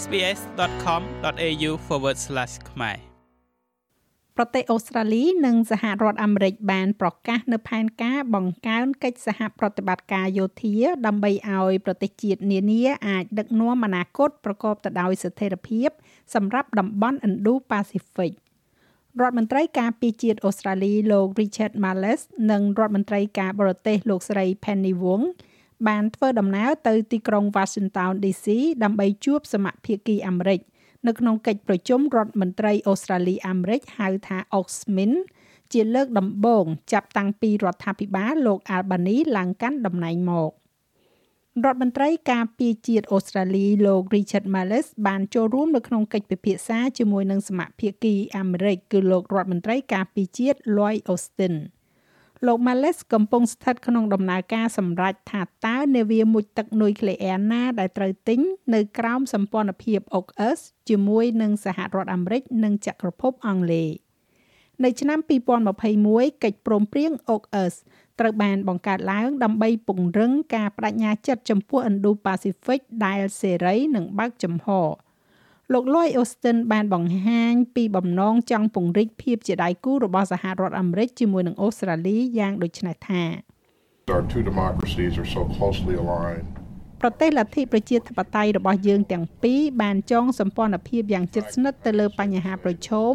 sbs.com.au/ ខ្មែរប្រទេសអូស្ត្រាលីនិងសហរដ្ឋអាមេរិកបានប្រកាសនៅផែនការបង្កើនកិច្ចសហប្រតិបត្តិការយោធា ដើម្បីឲ្យប្រទេសជាតិនានាអាចដឹកនាំអនាគតប្រកបទៅដោយស្ថិរភាព សម្រាប់តំបន់ Indo-Pacific រដ្ឋមន្ត្រីការពារជាតិអូស្ត្រាលីលោក Richard Marles និងរដ្ឋមន្ត្រីការបរទេសលោកស្រី Penny Wong បានធ្វើដំណើរទៅទីក្រុង Washington DC ដើម្បីជួបសមាភាគីអាមេរិកនៅក្នុងកិច្ចប្រជុំរដ្ឋមន្ត្រីអូស្ត្រាលីអាមេរិកហៅថា AUKUSMIN ជាលើកដំបូងចាប់តាំងពីរដ្ឋាភិបាលលោក Albany ឡើងកាន់តំណែងមករដ្ឋមន្ត្រីការពារជាតិអូស្ត្រាលីលោក Richard Marles បានចូលរួមនៅក្នុងកិច្ចពិភាក្សាជាមួយនឹងសមាភាគីអាមេរិកគឺលោករដ្ឋមន្ត្រីការពារជាតិ Lloyd Austin លោក Males កំពុងស្ថិតក្នុងដំណើរការសម្រេចថាតើនាវាមុជទឹកនុយក្លេអ៊ែរណាដែលត្រូវទិញនៅក្រោមសម្ព័ន្ធភាព AUKUS ជាមួយនឹងសហរដ្ឋអាមេរិកនិងចក្រភពអង់គ្លេសនៅឆ្នាំ2021កិច្ចព្រមព្រៀង AUKUS ត្រូវបានបង្កើតឡើងដើម្បីពង្រឹងការបដិញ្ញាចិត្តចំពោះ Indo-Pacific ដែលសេរីនិងបើកចំហរ លោក Lloyd Austin បានបង្ហាញពីបំណងចង់ពង្រីកភាពជាដៃគូរបស់សហរដ្ឋអាមេរិកជាមួយនឹងអូស្ត្រាលីយ៉ាងដូចនេះថា Our two democracies are so closely aligned ប្រទេសលទ្ធិប្រជាធិបតេយ្យរបស់យើងទាំងពីរបានចងសម្ព័ន្ធភាពយ៉ាងជិតស្និទ្ធទៅលើបញ្ហាប្រឈម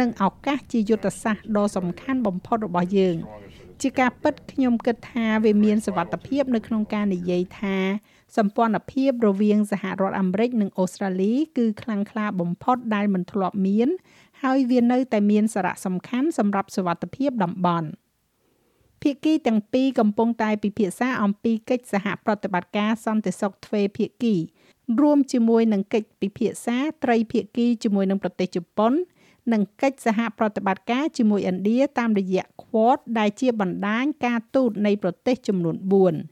និងឱកាសជាយុទ្ធសាស្ត្រដ៏សំខាន់បំផុតរបស់យើង ជាការពិតខ្ញុំគិតថាវាមានសវត្ថភាព នៅក្នុងការនិយាយថាសម្ព័ន្ធភាពរវាងសហរដ្ឋអាមេរិកនិងអូស្ត្រាលី គឺខ្លាំងក្លាបំផុតដែលមិនធ្លាប់មាន ហើយវានៅតែមានសារៈសំខាន់សម្រាប់សុវត្ថិភាពតំបន់ភាគីទាំងពីរកំពុងតែពិភាក្សាអំពីកិច្ចសហប្រតិបត្តិការសន្តិសុខទ្វេភាគីរួមជាមួយនឹងកិច្ចពិភាក្សាត្រីភាគីជាមួយនឹងប្រទេសជប៉ុន និងកិច្ចសហប្រតិបត្តិការជាមួយឥណ្ឌាតាមរយៈ Quad ដែលជាបណ្ដាញការទូតនៃប្រទេសចំនួន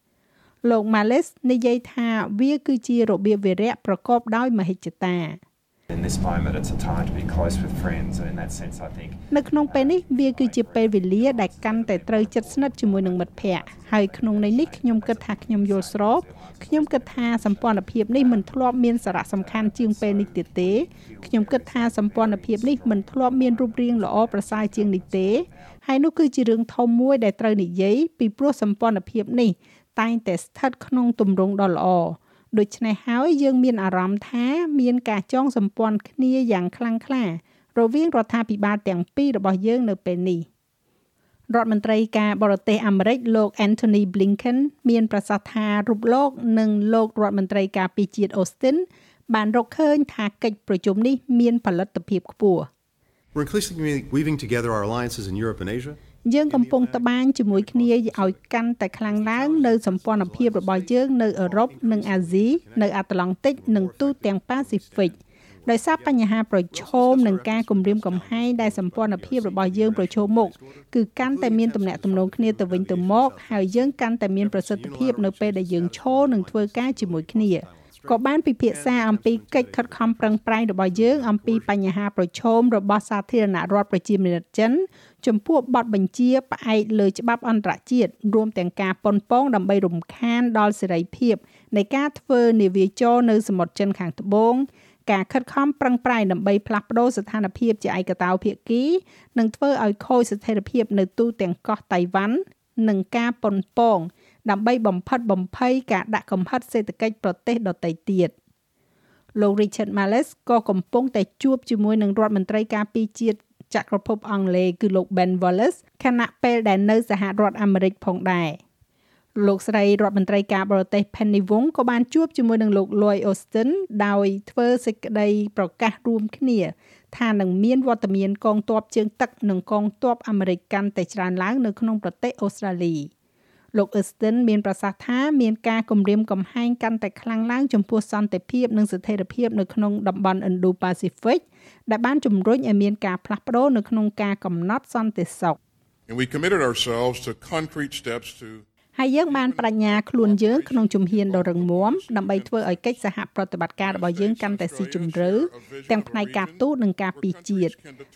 4លោក Males និយាយថាវាគឺជារបៀបវារៈប្រកបដោយមហិច្ឆតា in this moment it's a time to be close with friends and in that sense I think នៅក្នុងពេលនេះវាគឺជាពេលវេលាដែលកាន់តែត្រូវជិតស្និទ្ធជាមួយនឹងមិត្តភ័ក្តិហើយក្នុងន័យនេះខ្ញុំគិតថាខ្ញុំយល់ស្របខ្ញុំគិតថាសម្ព័ន្ធភាពនេះមិនធ្លាប់មានសារៈសំខាន់ជាងពេលនេះទៀតទេខ្ញុំគិតថាសម្ព័ន្ធភាពនេះមិនធ្លាប់មានរូបរាងល្អប្រសើរជាងនេះទេហើយនោះគឺជារឿងធំមួយដែលត្រូវនិយាយពីព្រោះសម្ព័ន្ធភាពនេះតែងតែស្ថិតក្នុងទម្រង់ដ៏ល្អ ដូច្នេះហើយយើងមានអារម្មណ៍ថាមានការចងសម្ព័ន្ធគ្នាយ៉ាងខ្លាំងក្លារវាងរដ្ឋាភិបាលទាំងពីររបស់យើងនៅពេលនេះរដ្ឋមន្ត្រីការបរទេសអាមេរិកលោក Anthony Blinken មានប្រសាសន៍ថារូបលោកនិងលោករដ្ឋមន្ត្រីការពារជាតិ Austin បានរកឃើញថាកិច្ចប្រជុំនេះមានផលិតភាពខ្ពស់ We're increasingly weaving together our alliances in Europe and Asia យើងកំពុងត្បាញជាមួយគ្នាឲ្យកាន់តែខ្លាំងឡើងនៅសម្ព័ន្ធភាពរបស់យើងនៅអឺរ៉ុបនិងអាស៊ីនៅអាត្លង់តិកនិងទូទាំងប៉ាស៊ីហ្វិកដោយសារបញ្ហាប្រឈមនិងការគំរាមកំហែងដែលសម្ព័ន្ធភាពរបស់យើងប្រឈមមុខគឺកាន់តែមានទំនាក់ទំនងគ្នាទៅវិញទៅមកហើយយើងកាន់តែមានប្រសិទ្ធភាពនៅពេលដែលយើងឈរនិងធ្វើការជាមួយគ្នា ក៏បានពិភាក្សាអំពីកិច្ចខិតខំប្រឹងប្រែងរបស់យើងអំពីបញ្ហាប្រឈមរបស់សាធារណរដ្ឋប្រជាមានិតចិនចំពោះបទបញ្ជាផ្អែកលើច្បាប់អន្តរជាតិរួមទាំងការប៉ុនប៉ងដើម្បីរំខានដល់សេរីភាពនៃការធ្វើនាវាចរនៅសមុទ្រចិនខាងត្បូងការខិតខំប្រឹងប្រែងដើម្បីផ្លាស់ប្ដូរស្ថានភាពជាឯកតោភាគីនិងធ្វើឲ្យខូចស្ថិរភាពនៅទូទាំងកោះតៃវ៉ាន់និងការប៉ុនប៉ង ដើម្បីបំផិតបំភ័យការដាក់កំហិតសេដ្ឋកិច្ចប្រទេសដទៃទៀតលោក Richard Marles ក៏កំពុងតែជួបជាមួយនឹងរដ្ឋមន្ត្រីការពារជាតិចក្រភពអង់គ្លេសគឺលោក Ben Wallace ខណៈពេលដែលនៅសហរដ្ឋអាមេរិកផងដែរលោកស្រីរដ្ឋមន្ត្រីការបរទេស Penny Wong ក៏បានជួបជាមួយនឹងលោក Lloyd Austin ដោយធ្វើសេចក្តីប្រកាសរួមគ្នា ថានឹងមានវត្តមានកងទ័ពជើងទឹកនិងកងទ័ពអាមេរិកកាន់តែច្រើនឡើងនៅក្នុងប្រទេសអូស្ត្រាលី។ លោក Austin មានប្រសាសន៍ថាមានការគំរាមកំហែងកាន់តែខ្លាំងឡើងចំពោះសន្តិភាពនិងស្ថិរភាពនៅក្នុងតំបន់ Indo-Pacific ដែលបានជំរុញឲ្យមានការផ្លាស់ប្ដូរនៅក្នុងការកំណត់សន្តិសុខ And we committed ourselves to concrete steps to ហើយយើងបានបដិញ្ញាខ្លួនយើងក្នុងជំហានដ៏រឹងមាំដើម្បីធ្វើឲ្យកិច្ចសហប្រតិបត្តិការរបស់យើងកាន់តែស៊ីជម្រៅទាំងផ្នែកការទូតនិងការពីជាតិ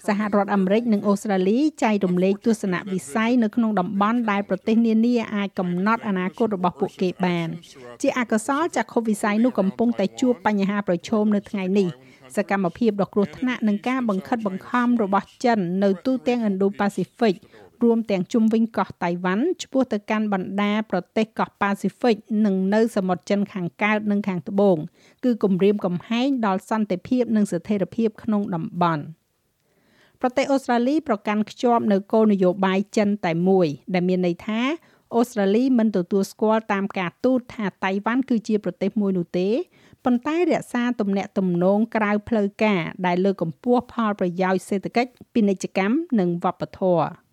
សហរដ្ឋអាមេរិកនិងអូស្ត្រាលីចែករំលែកទស្សនវិស័យនៅក្នុងតំបន់ដែលប្រទេសនានាអាចកំណត់អនាគតរបស់ពួកគេបាន ជាអកុសលចាក់ខុសវិស័យនោះកំពុងតែជួបបញ្ហាប្រឈមនៅថ្ងៃនេះសកម្មភាពដ៏គ្រោះថ្នាក់នឹងការបង្ខិតបង្ខំរបស់ចិននៅទូទាំង Indo-Pacific រួមទាំងជុំវិញកោះតៃវ៉ាន់ឆ្ពោះទៅកាន់បណ្ដាប្រទេសកោះប៉ាស៊ីហ្វិកនិងនៅសមុទ្រចិនខាងកើតនិងខាងត្បូងគឺគំរាមកំហែងដល់សន្តិភាពនិងស្ថិរភាពក្នុងតំបន់ប្រទេសអូស្ត្រាលីប្រកាន់ខ្ជាប់នៅគោលនយោបាយចិនតែមួយ ដែលមានន័យថាអូស្ត្រាលីមិនទទួលស្គាល់តាមការទូតថាតៃវ៉ាន់គឺជាប្រទេសមួយនោះទេប៉ុន្តែរក្សាទំនាក់ទំនងក្រៅផ្លូវការដែលលើកកម្ពស់ផលប្រយោជន៍សេដ្ឋកិច្ចពាណិជ្ជកម្មនិងវប្បធម៌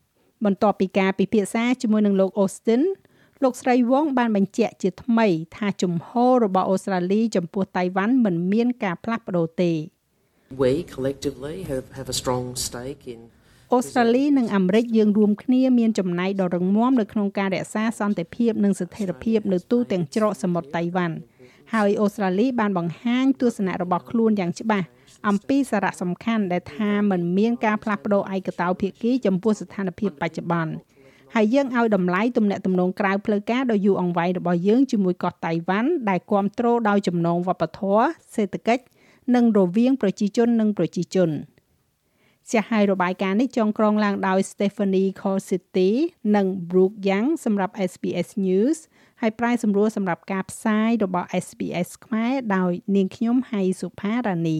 បន្ទាប់ពីការពិភាក្សាជាមួយនឹងលោក Austin លោកស្រីវងបានបញ្ជាក់ជាថ្មីថាជំហររបស់អូស្ត្រាលីចំពោះតៃវ៉ាន់មិនមានការផ្លាស់ប្ដូរទេ We collectively have, have a strong stake in អូស្ត្រាលីនិងអាមេរិកយើងរួមគ្នាមានចំណែកដ៏រឹងមាំនៅក្នុងការរក្សាសន្តិភាពនិងស្ថិរភាពនៅទូទាំងច្រកសមុទ្រតៃវ៉ាន់ហើយអូស្ត្រាលីបានបង្ហាញទស្សនៈរបស់ខ្លួនយ៉ាងច្បាស់ អំពីសារៈសំខាន់ដែលថាมันមានការផ្លាស់ប្ដូរឯកតោភាគីចំពោះស្ថានភាពបច្ចុប្បន្នហើយយើងឲ្យតម្លៃទំនាក់ទំនងក្រៅផ្លូវការដ៏យូរអង្វែងរបស់យើងជាមួយកោះតៃវ៉ាន់ដែលគ្រប់គ្រងដោយចំណងវប្បធម៌សេដ្ឋកិច្ចនិងរវាងប្រជាជននិងប្រជាជនជាហើយរបាយការណ៍នេះចងក្រងឡើងដោយ Stephanie Corsity និង Brooke Young សម្រាប់ SBS News ហើយប្រាយសម្រួលសម្រាប់ការផ្សាយរបស់ SBS ខ្មែរដោយនាងខ្ញុំហៃសុផារ៉ានី